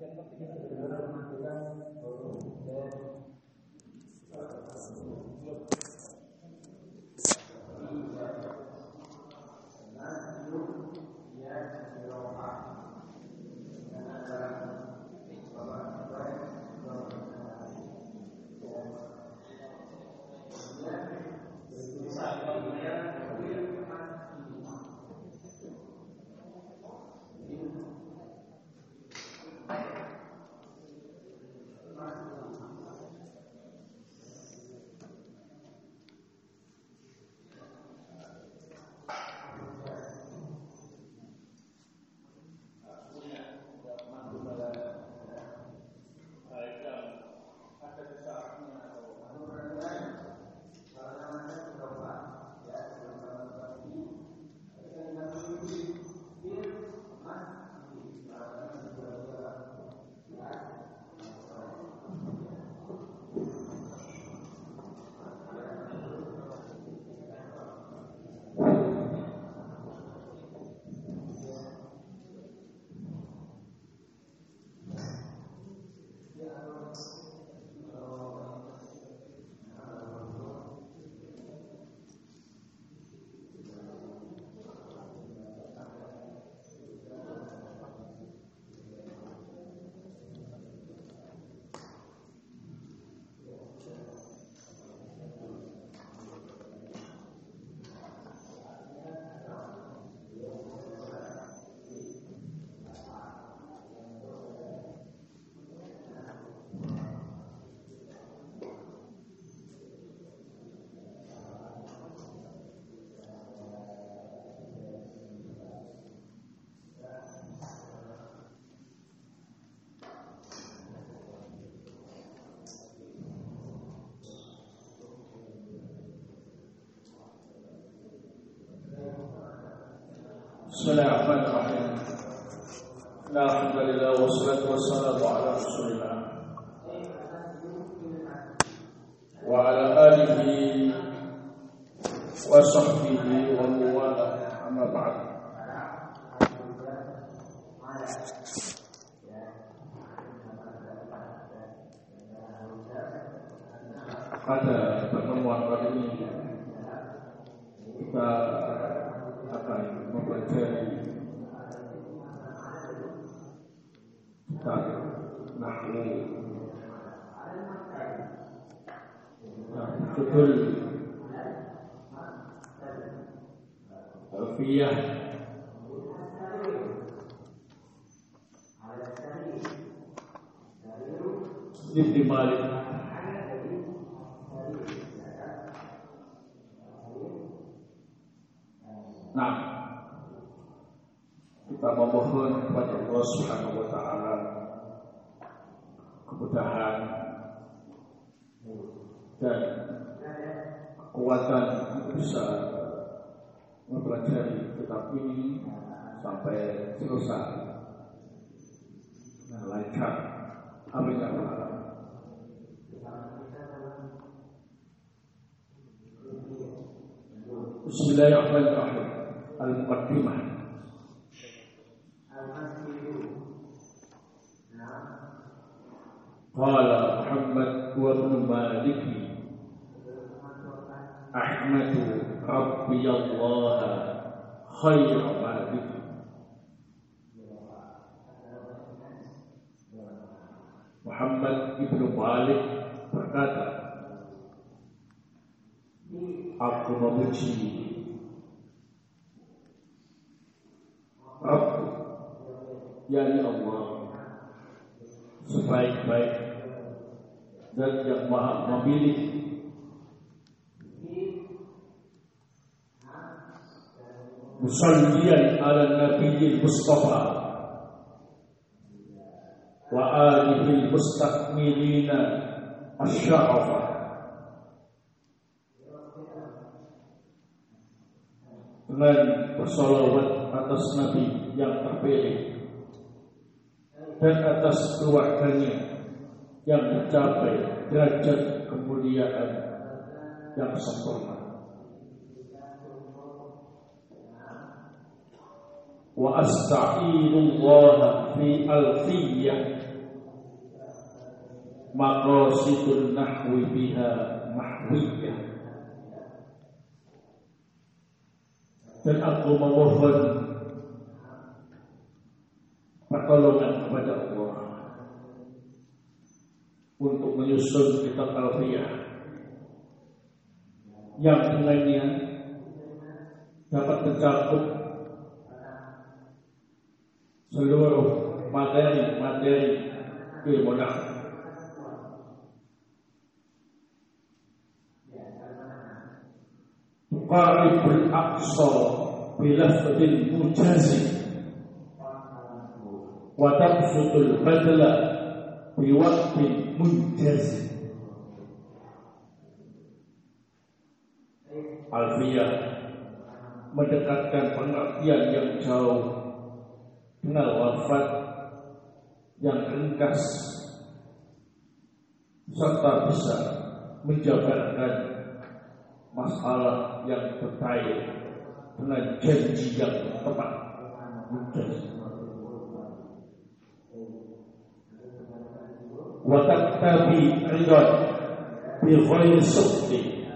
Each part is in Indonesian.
Thank you. بسم الله الرحمن الرحيم الحمد لله والصلاة والسلام على رسول الله. وعلى آله وصحبه ومن والاه أما بعد. Betul. Alfiyah Ibn Malik. Nah, kita memohon kepada Allah Subhanahu wa taala kemudahan dan kekuatan bisa mempelajari kitab ini sampai selesai. Dan lancar. Amin ya Allah Bismillahirrahmanirrahim. Al-Muqaddimah. Qala Muhammad wa Ibn أحمد ربي الله خير مالك Muhammad ibnu Malik berkata, Aku memuji Rabb yakni Allah sebaik-baik dan yang maha memilih musallian ala nabiyil mustafa. Wa alihi mustakmilina asyarafa dengan bersolawat atas nabi yang terpilih. Dan atas keluarganya yang mencapai derajat kemuliaan yang sempurna. Wa asta'inullah fi alfiyah maqasidun nahwi biha mahwiyah dan aku memohon pertolongan kepada Allah untuk menyusun kitab alfiyah yang dengannya dapat mencakup seluruh materi-materi ilmu nahwu. Tuqaribul aqsa bilafdil mujazi. Wa tabsutul badla biwaqtin munjazi. Alfiyah mendekatkan pengertian yang jauh dengan wafat yang ringkas serta bisa menjabarkan masalah yang detail dengan janji yang tepat. Wataktabi ridon bi ghairi sukti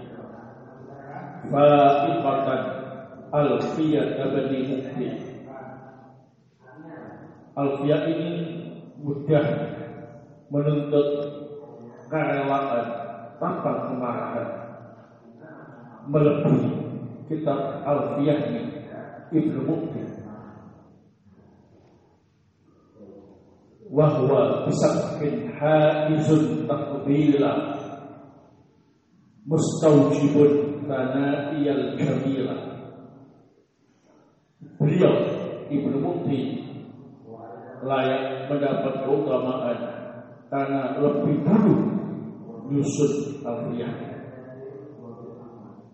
fa'iqatan alfiyat abadi mukti Alfiyat ini mudah menuntut kerelaan tanpa kemarahan. Melebihi kitab Alfiyahnya Ibnu Mukti wahwa bisabkin haizun takbila mustaujibun tana'iyal kamila beliau Ibnu Mukti layak mendapat keutamaan karena lebih dulu nyusun Alfiyah.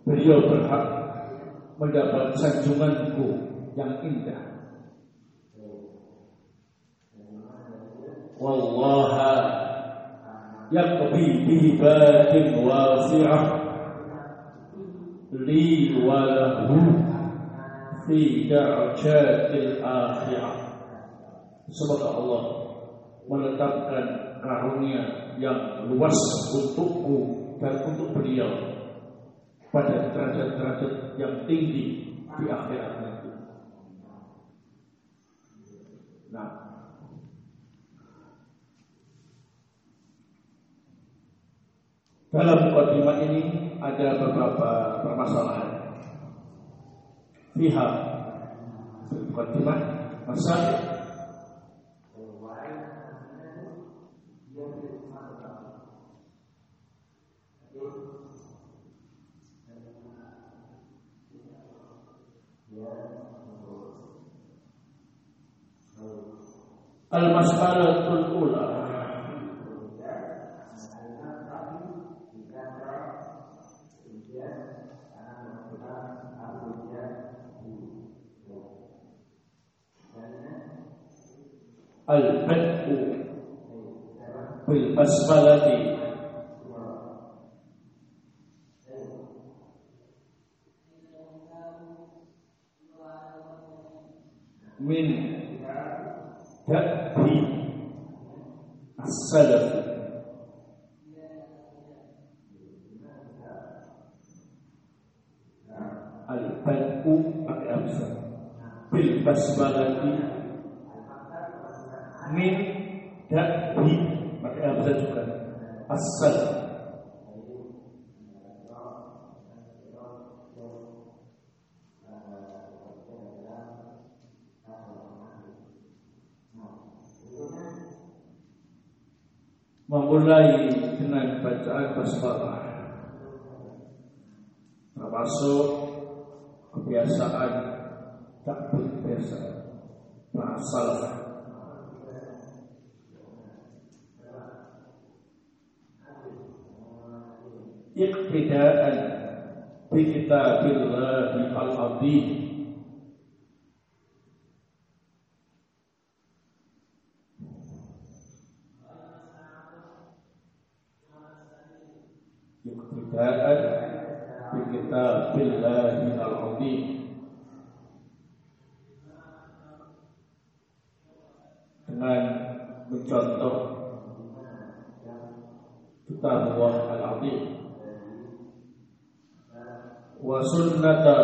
Beliau berhak mendapat sanjunganku yang indah. Wallaha yaqbi bihibatin wasi'ah li walahu fi da'jatil akhirah Semoga Allah menetapkan karunia yang luas untukku dan untuk beliau pada derajat-derajat yang tinggi di akhirat nanti. Nah, dalam mukadimah ini ada beberapa permasalahan. Pihak mukadimah masalah Al-mas'alatul as-salaf memulai dengan bacaan basmalah termasuk kebiasaan takbir biasa berasal اقتداء بكتاب الله العظيم wa sunnata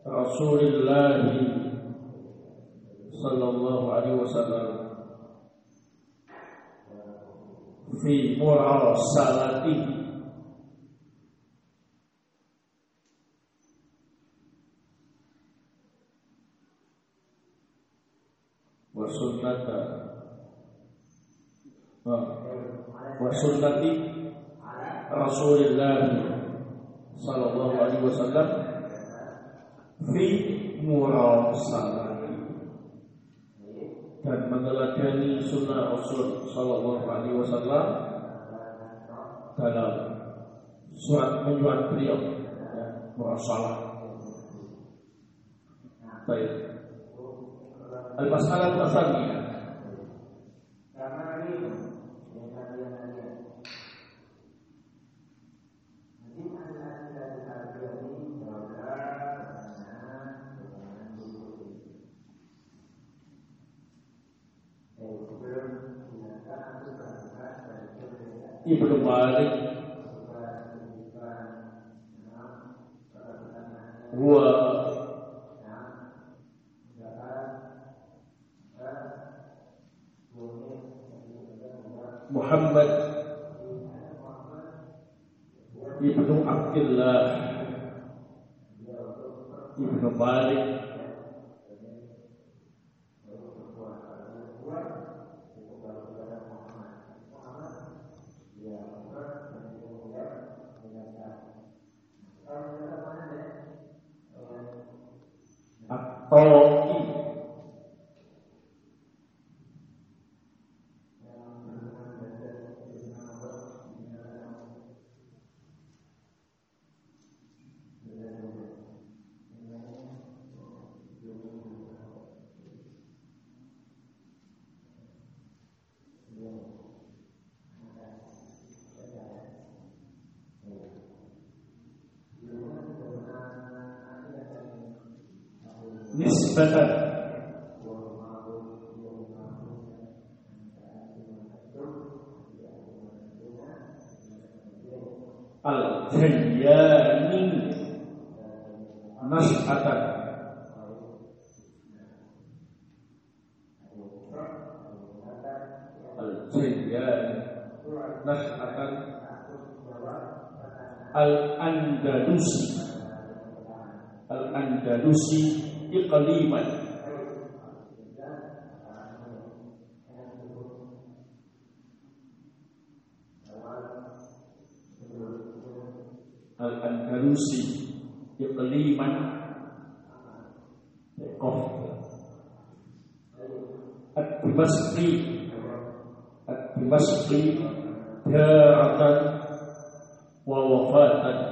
Rasulullah sallallahu alaihi wasallam fi murasalatihi wa sunnata wa sunnati Rasulullah sallallahu alaihi wasallam fi murasalati dan meneladani sunnah Rasul sallallahu alaihi wasallam dalam surat menyurat beliau. Ya, murasalah. Baik. Al-Mas'alah Tsaniyah Ibnu Malik huwa Muhammad Ibnu Abdullah Ibnu Malik atau nisbatan al-jayyani nas'atan al-jayyani al-andalusi. Al-andalusi iqliman Al-Andalusi iqliman Qaf Ad-Dimashqi Ad-Dimashqi Daratan Wa wafatan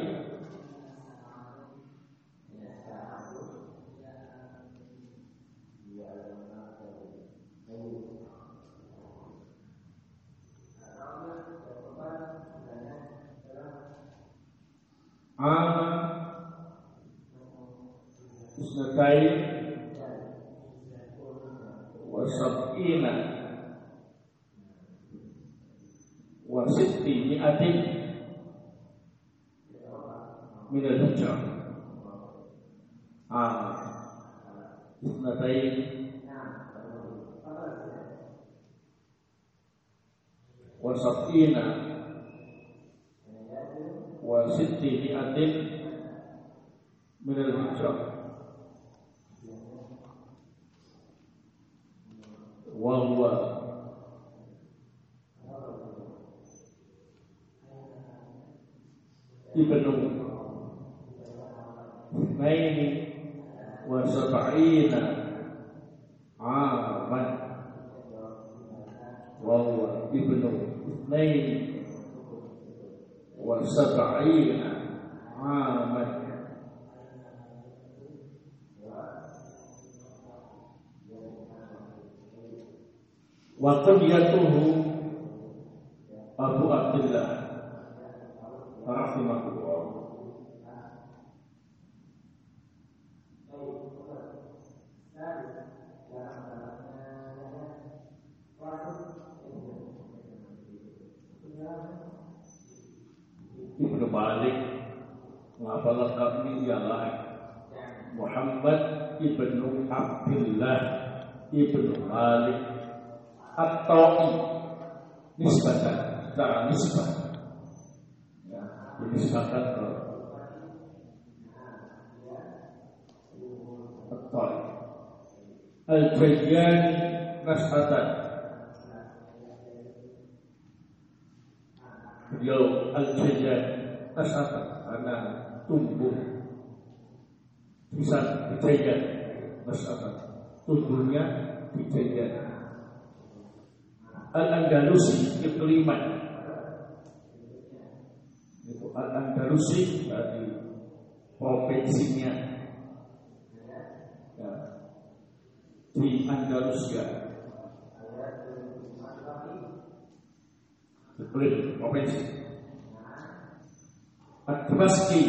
wa اثنين وسبعين عاما. وقضيته Ibnu Malik At-Ta'i Nisbatan. Secara nisbah. Ya, Dinisbahkan ke At-Ta'i Al-Jayyani Nas'atan Beliau Al-Jayyani Nas'atan Karena tumbuh. Bisa kejayaan Nas'atan Tumbuhnya kejayaan Al-Andalusi Ikliman itu Al-Andalusi dari provinsinya. Ya, di Andalusia. Iklim provinsi. Ad-Damaski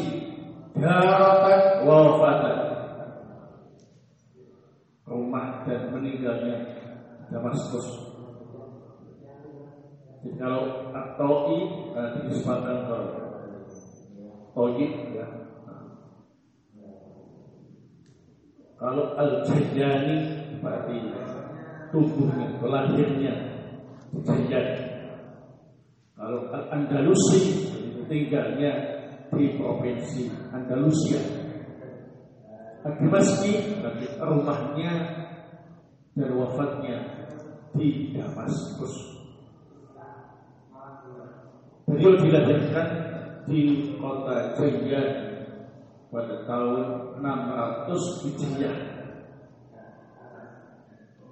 daratan wafatan rumah dan meninggalnya Damaskus jadi kalau atoi uh, dinisbatkan ke toyib ya. Kalau al jayani berarti tubuhnya, lahirnya jayan. Kalau al Andalusi tinggalnya di provinsi Andalusia. Berarti rumahnya dan wafatnya di Damaskus. Beliau dilahirkan di kota Jaya pada tahun 600 Hijriah.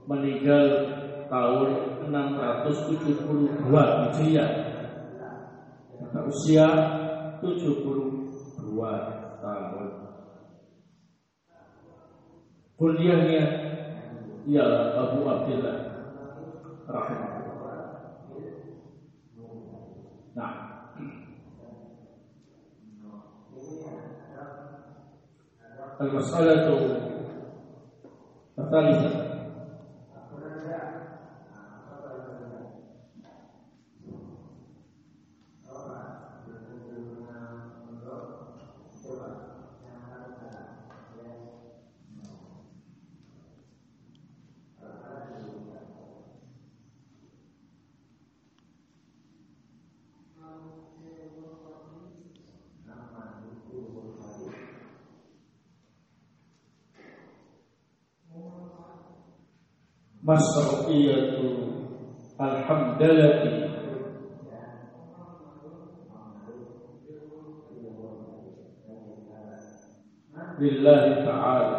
Meninggal tahun 672 Hijriah. Pada usia 72 كليانيا يا أبو عبد الله رحمه الله نعم المسألة الثالثة مسرقية الحمدلة لله تعالى.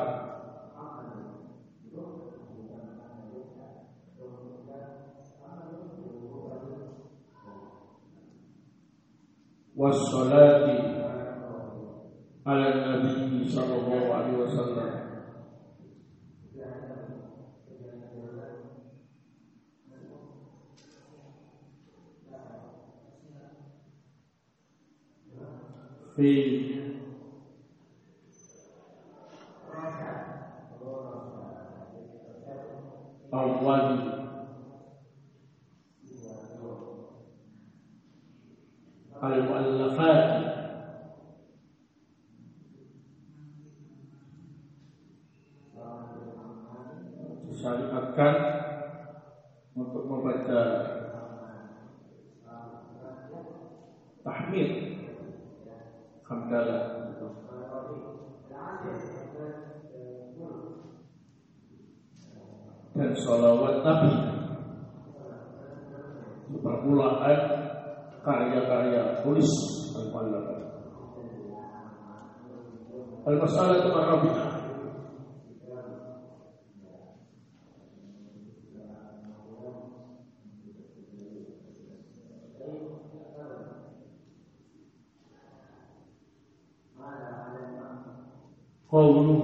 قوله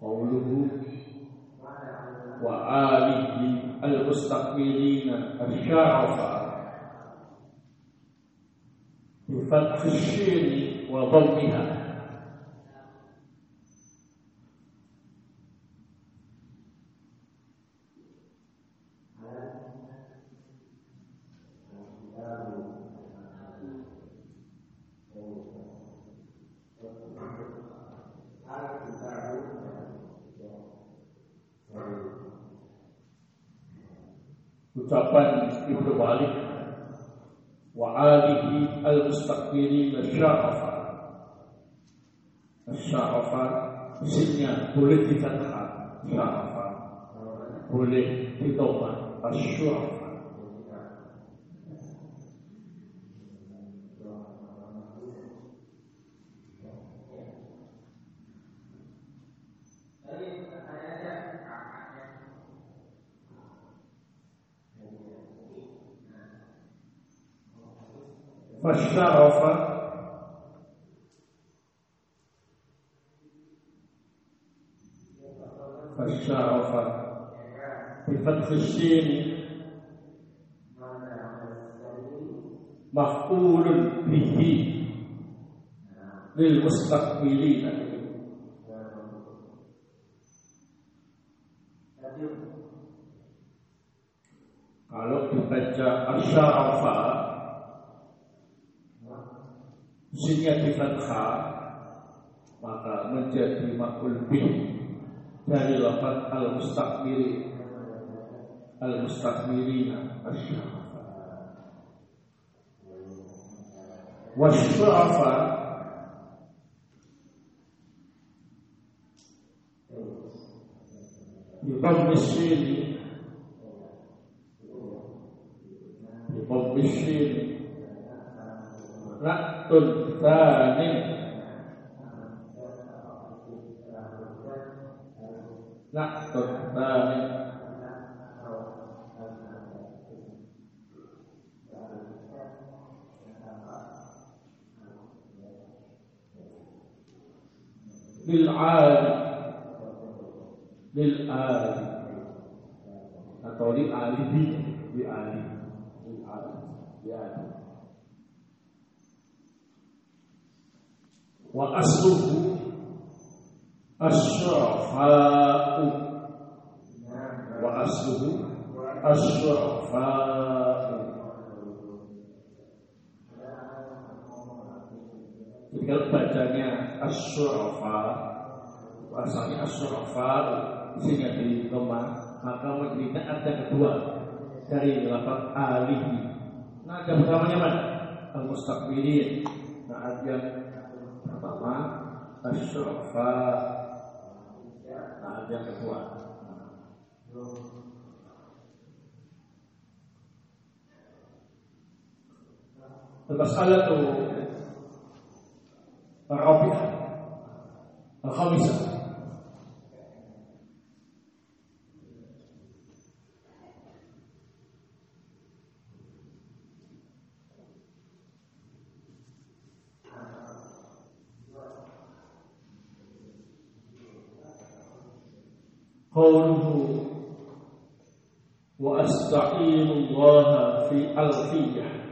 قوله وآله المستقبلين الشرف بفتح الشين وضمها. isinya boleh dikatakan syarafa boleh ditopang asyurafa فالشرف فالشرف الشين مفعول به للمستقبلين kalau dibaca asyarafa Sinnya di fathah maka menjadi makul bih dari lafaz al المستكبرين الشرفاء والشرفاء. بضم الشين بضم الشين رأت الثاني. رأت الثاني. lil'ali lil'ali atau li'alihi li'ali wa asluhu asyafa'u wa asluhu asyafa'u tinggal bacanya asyrafa asalnya asyrafa isinya di koma maka menjadi ada kedua dari lafaz alihi nah ada pertamanya mana al mustaqbilin nah ada yang pertama asyrafa nah ada yang kedua المسألة الرابعة الخامسة. قوله وأستعين الله في ألفية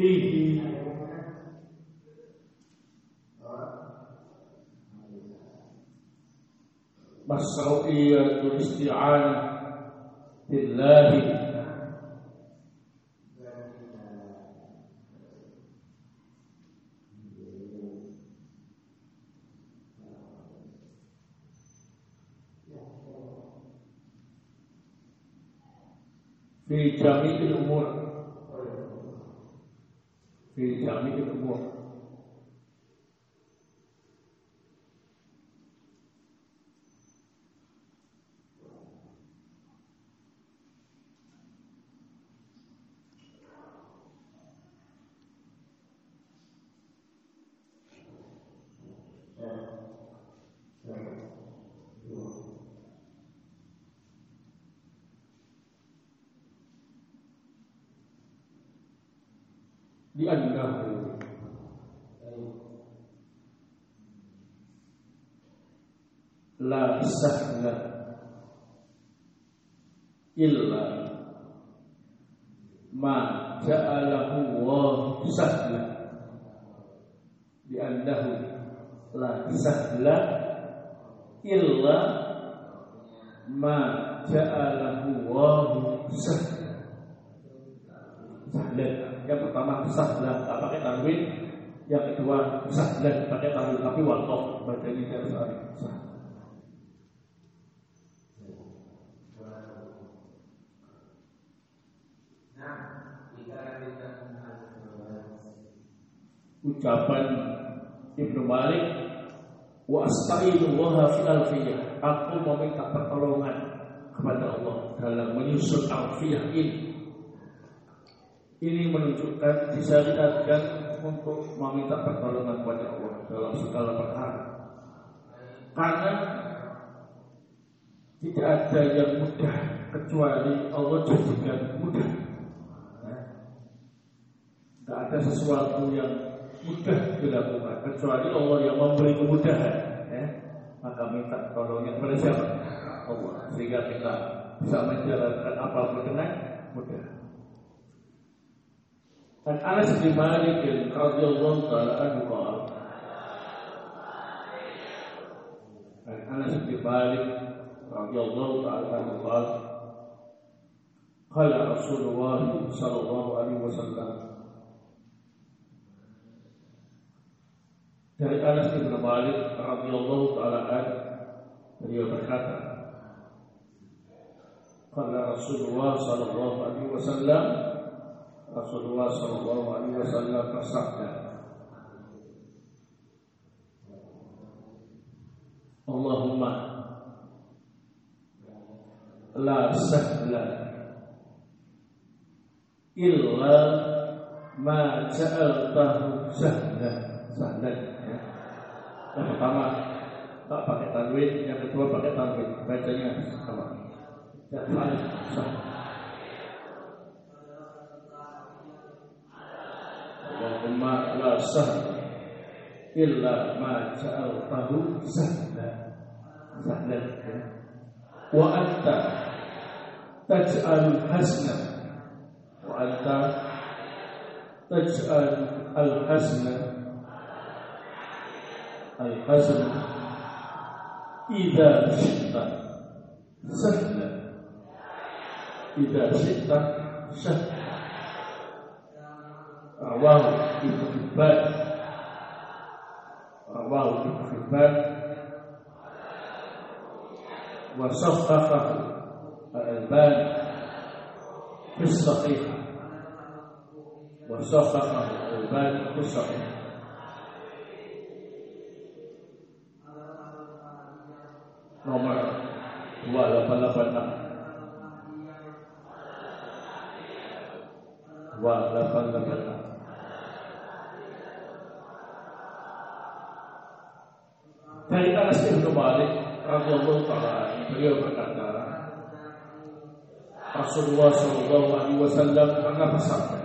فيه مشروعية الاستعانة بالله في جميع الأمور que a amiga do annahu la sahla illa ma ja'alahu wa sahla. Yang pertama sahla. Tak pakai tanwin. Yang kedua sahla. Pakai tanwin tapi wakaf bacanya harus ada ucapan Malik wa astagfirullah fi alfiyah aku meminta pertolongan kepada Allah dalam menyusun alfiyah ini ini menunjukkan disyariatkan untuk meminta pertolongan kepada Allah dalam segala perkara. Karena tidak ada yang mudah kecuali Allah jadikan mudah. Tidak ada sesuatu yang mudah dilakukan kecuali Allah yang memberi kemudahan ya. Maka minta tolongnya kepada siapa? Allah. Sehingga kita bisa menjalankan apa pun dengan mudah. Dan Anas bin Malik radhiyallahu taala anhu dan Anas bin Malik radhiyallahu taala anhu qala Rasulullah sallallahu alaihi wasallam dari Anas bin Malik radhiyallahu taala an beliau berkata Qala Rasulullah sallallahu alaihi wasallam Rasulullah Shallallahu Alaihi Wasallam bersabda, Allahumma la sahla illa ma ja'altahu sahla sahla ya. Yang pertama tak pakai tanwin yang kedua pakai tanwin. Bacanya sama. Ya, sahla Allahumma la sahla illa ma ja'altahu sahla sahlan wa anta taj'al hasna. Wa anta taj'al al hasna al hasna idza syi'ta sahla idza syi'ta sahla rawahu Ibnu Hibban rawahu Ibnu Hibban wa sahhahahu Al-Albani fi sahih wa sahhahahu Al-Albani fi sahih nomor 2886 2886 Dari Anas bin Malik radhiyallahu taala beliau berkata Rasulullah Shallallahu Alaihi Wasallam pernah bersabda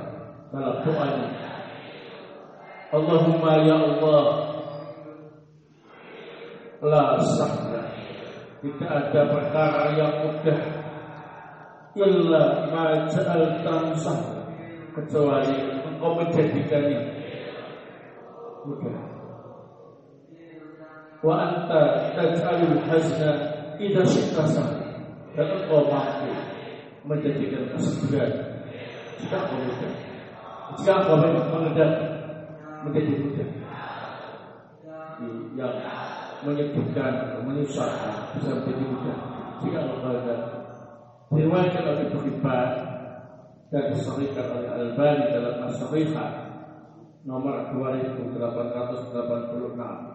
dalam doanya Allahumma ya Allah la sahla tidak ada perkara yang mudah illa ma sahla kecuali engkau menjadikannya mudah. Wa anta taj'alul hazna idza syi'ta dan engkau mampu menjadikan kesedihan jika engkau mudah. Jika engkau mengendap menjadi mudah. Yang menyebutkan, menyusahkan bisa menjadi mudah. Jika engkau ada riwayat oleh Bukhari dan disahihkan oleh Al-Bani dalam As-Sahihah nomor 2886.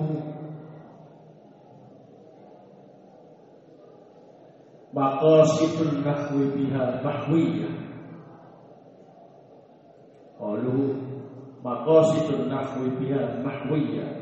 maqasidun nahwi biha nahwiyah. Qalu maqasidun nahwi biha nahwiyah.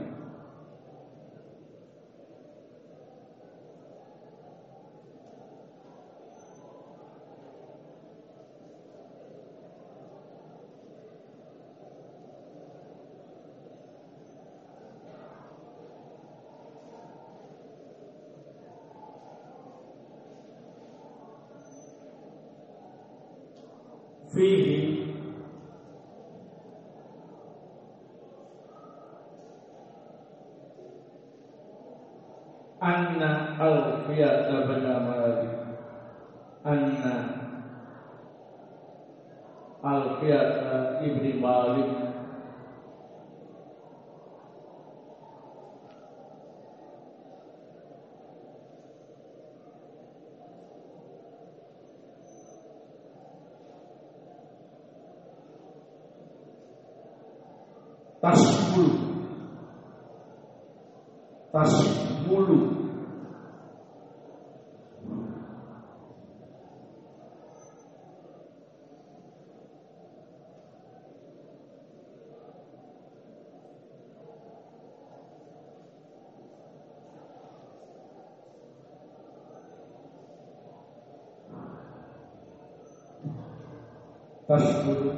Tasbulu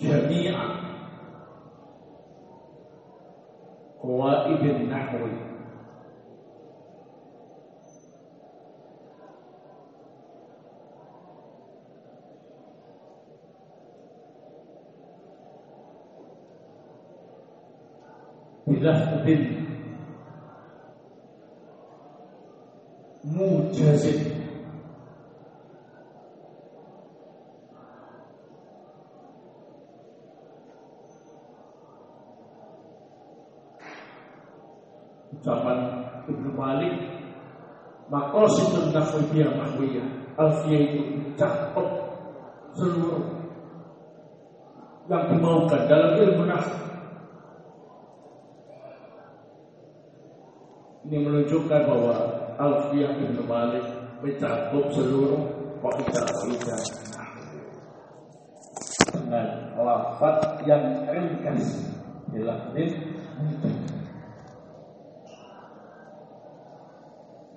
جميع قواعد النحو بلفظ jazib ucapan Ibnu Malik Makosidun nafwiyah mahwiyah alfiya itu mencakup seluruh yang dimaukan dalam ilmu nafsu ini menunjukkan bahwa Alfiah bin Malik mencakup seluruh kaidah-kaidah dengan lafaz yang ringkas dilafzin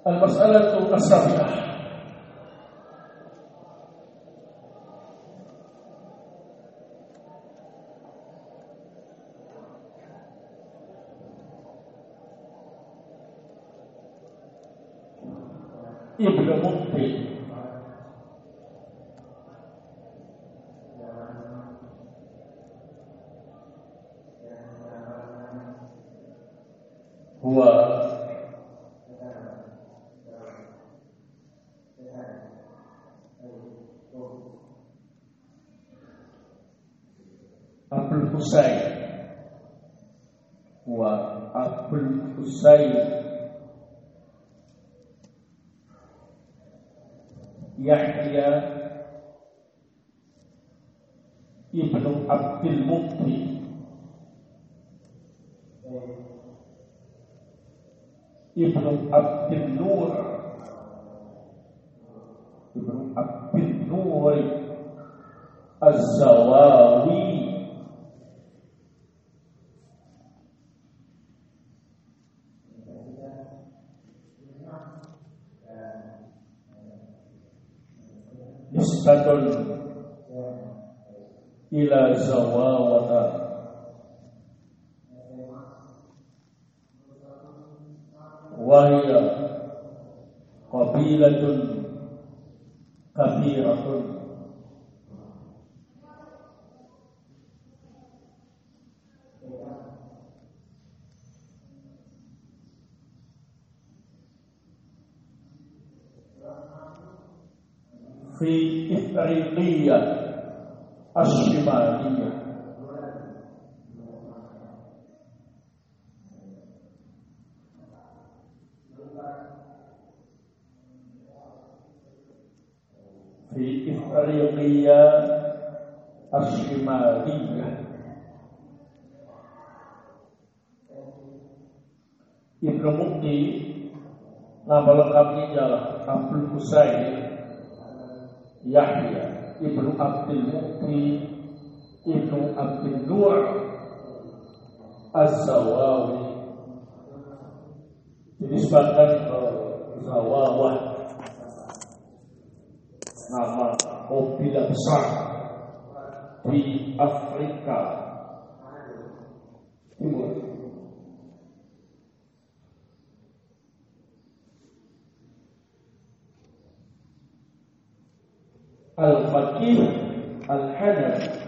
Al-mas'alatu as-sabi'ah هو Ibnu Abdul Nur Ibnu Abdul Nur في إفريقية الشمالية في إفريقية الشمالية Ibnu Mukti nama lengkapnya adalah Abdul Husain Yahya Ibnu Abdul Mukti Ibnu Abdul Nur Az-Zawawi. Dinisbatkan ke Zawawah nama kabilah besar di Afrika Timur القتيل الحدث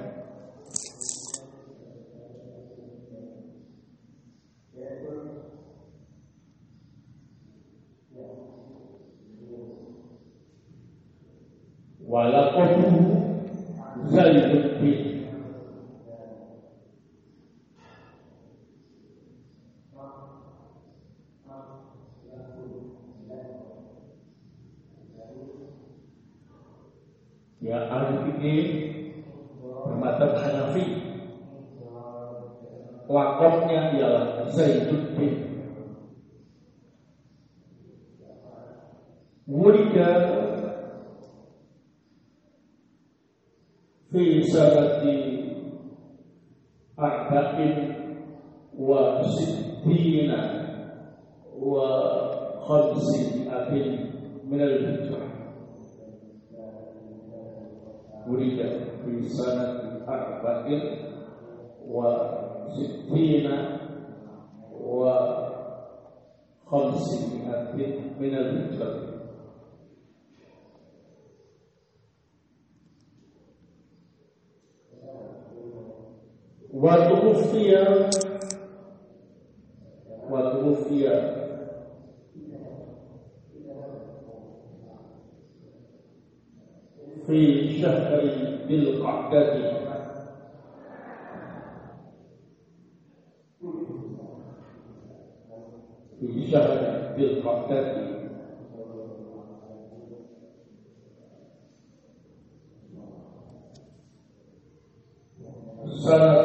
في سنة أربع وستين وخمسمائة من الهجرة ولد في سنة أربع وستين وخمسمائة من الهجرة وتوفي وتوفي في شهر ذي القعدة في شهر ذي القعدة سنة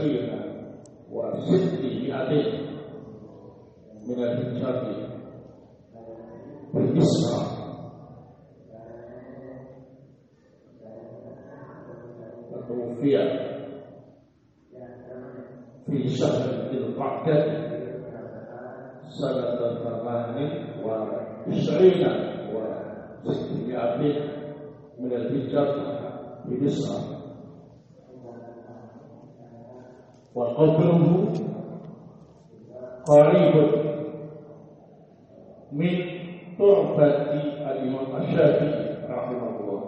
ثمانين وست مئتين من الحجاج في مصر وتوفي في شهر ذي القعدة سنة ثمان وتسعين وستمائة من الهجرة في مصر وقبره قريب من تربة الإمام الشافعي رحمه الله.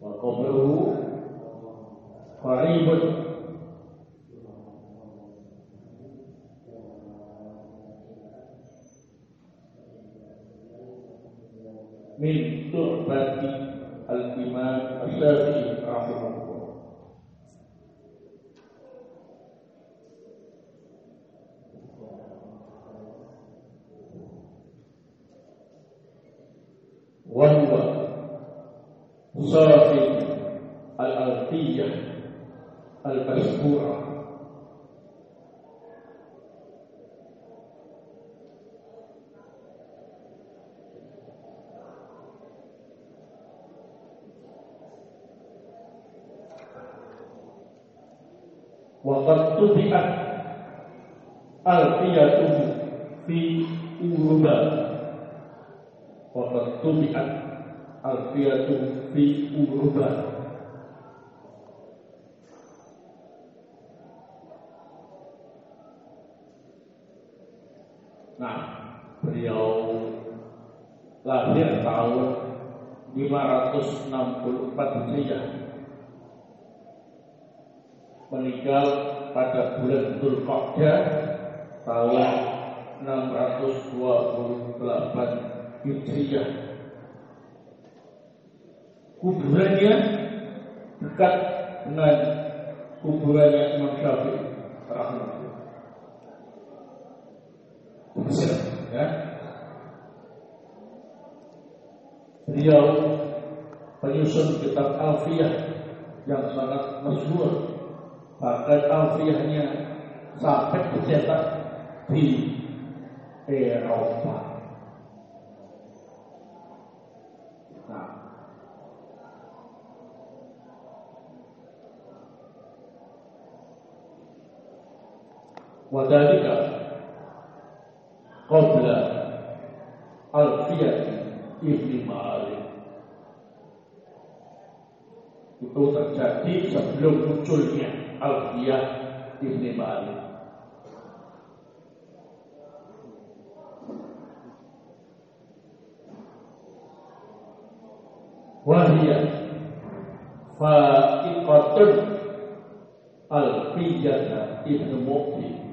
وقبره قريب من تربة الإمام الشافعي رحمه الله. وهو صاحب الألفية المشهورة وقد طبعت ألفية في أوروبا وقد طبعت ألفية في berubah. Nah, beliau lahir tahun 564 Hijriah. Meninggal pada bulan Dzulqa'dah tahun 628 Hijriah. Kuburannya dekat dengan kuburannya Imam Syafi'i rahimahullah. Ya. Beliau penyusun kitab Alfiyah yang sangat masyhur. Bahkan Alfiyahnya sampai dicetak di Eropa. Nah, wadalika qabla Alfiyah Ibni Malik. Itu terjadi sebelum munculnya Alfiyah Ibni Malik. Wahia fa'iqatun. Alfiyah Ibnu Mu'ti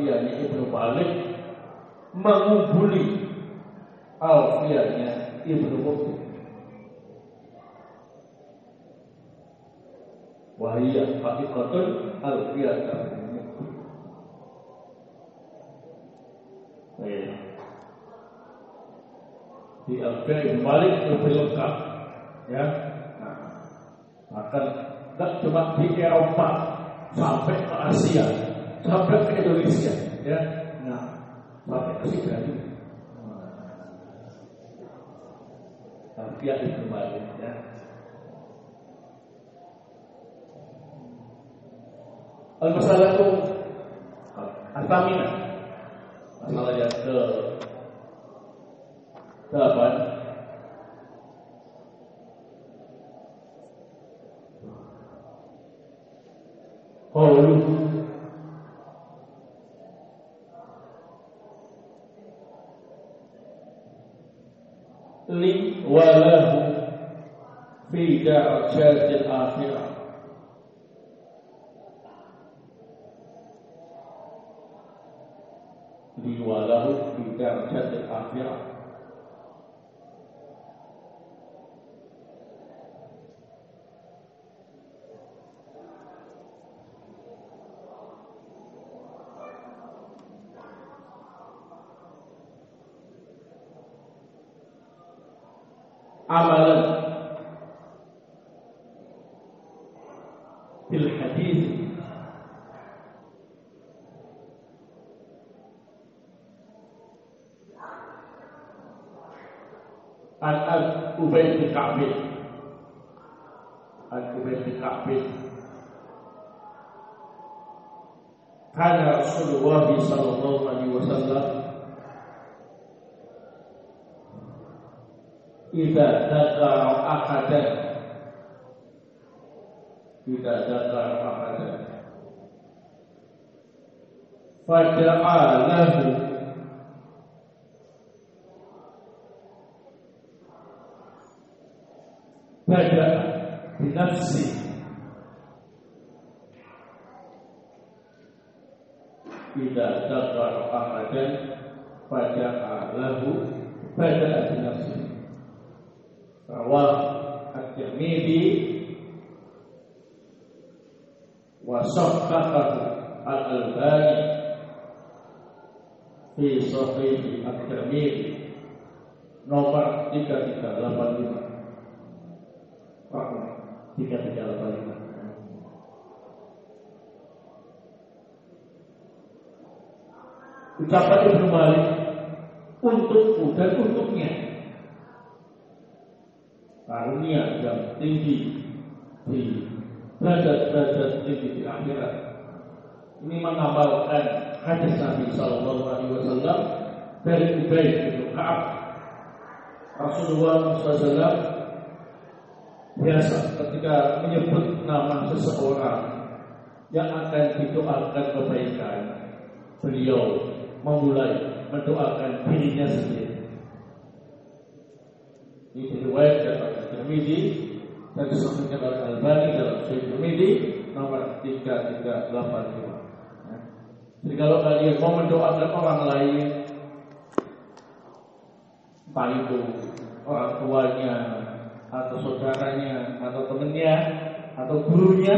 Alfiyahnya Ibnu Malik mengumpuli Alfiyahnya Ibnu Mufti. Wahiyah hakikatun Alfiyah. Ya. Di Alfiyah Malik lebih lengkap, ya. Nah, bahkan tidak cuma di Eropa sampai ke Asia sampai ke Indonesia ya. Nah sampai ke sini tapi ada kembali ya. Al masalah itu Al-Tamina عن أبي بن كعب عن أبي بن كعب كان رسول الله صلى الله عليه وسلم إذا ذكر أحدا إذا ذكر أحدا فدعا له بنفسه إذا ذكر أحدا فدعا له بدأ بنفسه رواه الترمذي وصححه الألباني di Sahih At-Tirmidzi nomor 3385. Pak, 3385. Ucapan Ibnu Malik untukku dan untuknya karunia yang tinggi di derajat-derajat tinggi di akhirat ini mengamalkan hadis Nabi Sallallahu Alaihi Wasallam dari Ubay bin Kaab. Rasulullah SAW biasa ketika menyebut nama seseorang yang akan didoakan kebaikan, beliau memulai mendoakan dirinya sendiri. Ini diriwayatkan oleh Tirmidzi dan disebutkan oleh Al-Bani dalam Sahih Tirmidzi nomor 3385. Jadi kalau kalian mau mendoakan orang lain, entah itu orang tuanya, atau saudaranya, atau temannya, atau gurunya,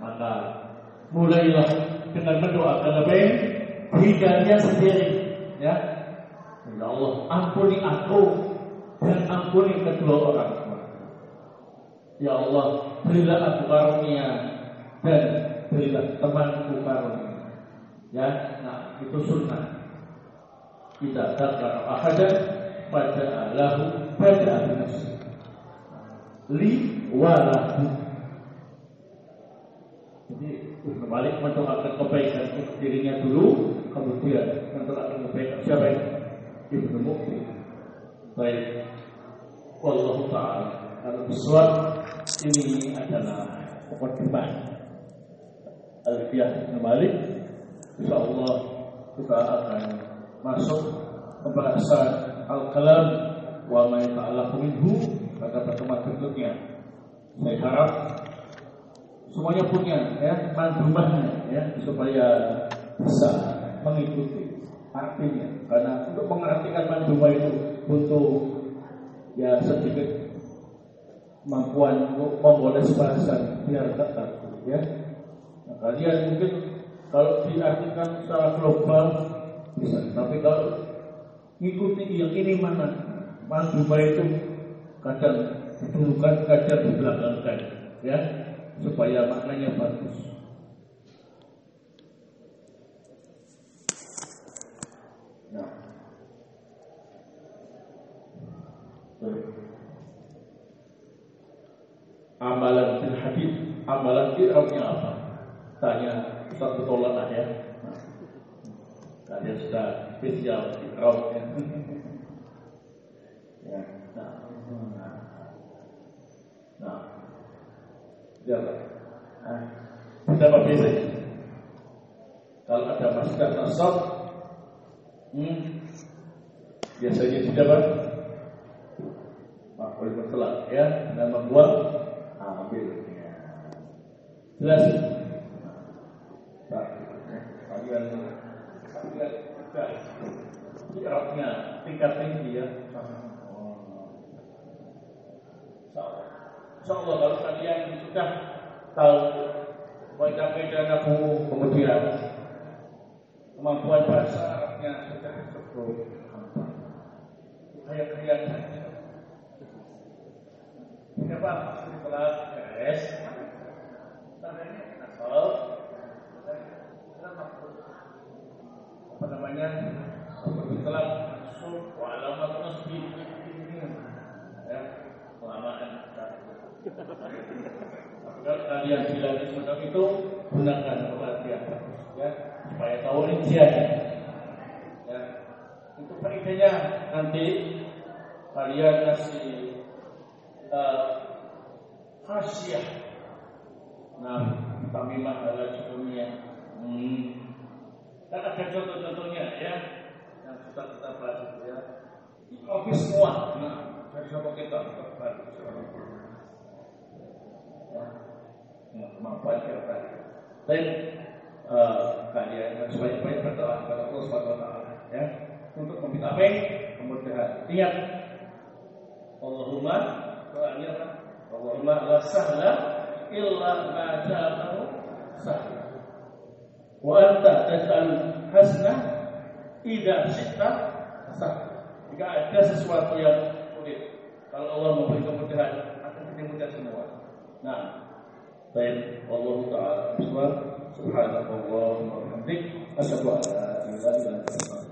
maka mulailah dengan mendoakan apa hidupnya sendiri, ya. Ya Allah, ampuni aku dan ampuni kedua orang tua. Ya Allah, berilah aku karunia dan berilah temanku karunia. Ya, nah itu sunnah. Kita dakar ahadan pada lahu pada nafsi. Li walahu. Jadi kembali mendoakan kebaikan untuk dirinya dulu, kemudian mendoakan kebaikan siapa ini? Ibnu. Baik. Wallahu ta'ala. Kalau biswab ini adalah pokok Al-Fiyah Malik Insya Allah kita akan masuk ke bahasan Al-Kalam wa ma yata'allaqu minhu pada pertemuan berikutnya. Saya harap semuanya punya ya mandumannya ya supaya bisa mengikuti artinya. Karena untuk mengartikan manduma itu butuh ya sedikit kemampuan untuk memoles bahasa biar tetap ya. Nah, kalian mungkin kalau diartikan secara global bisa, tapi kalau ngikuti yang ini mana, manduma itu kadang didulukan, kadang dibelakangkan, ya, supaya maknanya bagus. Nah. Amalan bil hadis, amalan Arabnya apa? Tanya satu tolak ya. Kalian sudah spesial di crowd ya. ya. Nah, nah, jalan. Nah, kita apa bedanya? Kalau ada masjid nasab, hmm, biasanya tidak apa? Makhluk bertelak ya, dan membuat ambil. Ya. Jelas bagian bagian Irabnya tingkat tinggi ya. Insya Allah kalau kalian sudah tahu baca beda nabu kemudian kemampuan bahasa kalian bilang semacam itu gunakan perhatian ya supaya tahu rinciannya ya itu perintahnya nanti kalian kasih uh, nah tamimah ala dunia Hmm. Kan ada contoh-contohnya ya yang sudah kita itu ya. Kopi semua. Nah, dari siapa kita ya. ya, kemampuan kita tadi. Baik, uh, kalian sebanyak-banyak berdoa kepada Allah Subhanahu Wa Taala ya untuk meminta apa? Kemudahan. Ingat, Allahumma doanya? Allahumma la sahla illa ma ja'alahu sahla. Wa anta taj'al hasna Tidak syi'ta sah. Jika ada sesuatu yang sulit, kalau Allah memberi kemudahan, akan mudah semua. Nah, baik, Allah Ta'ala Subhanahu wa bihamdik, asyhadu an la ilaha illa